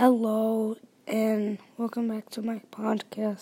Hello, and welcome back to my podcast.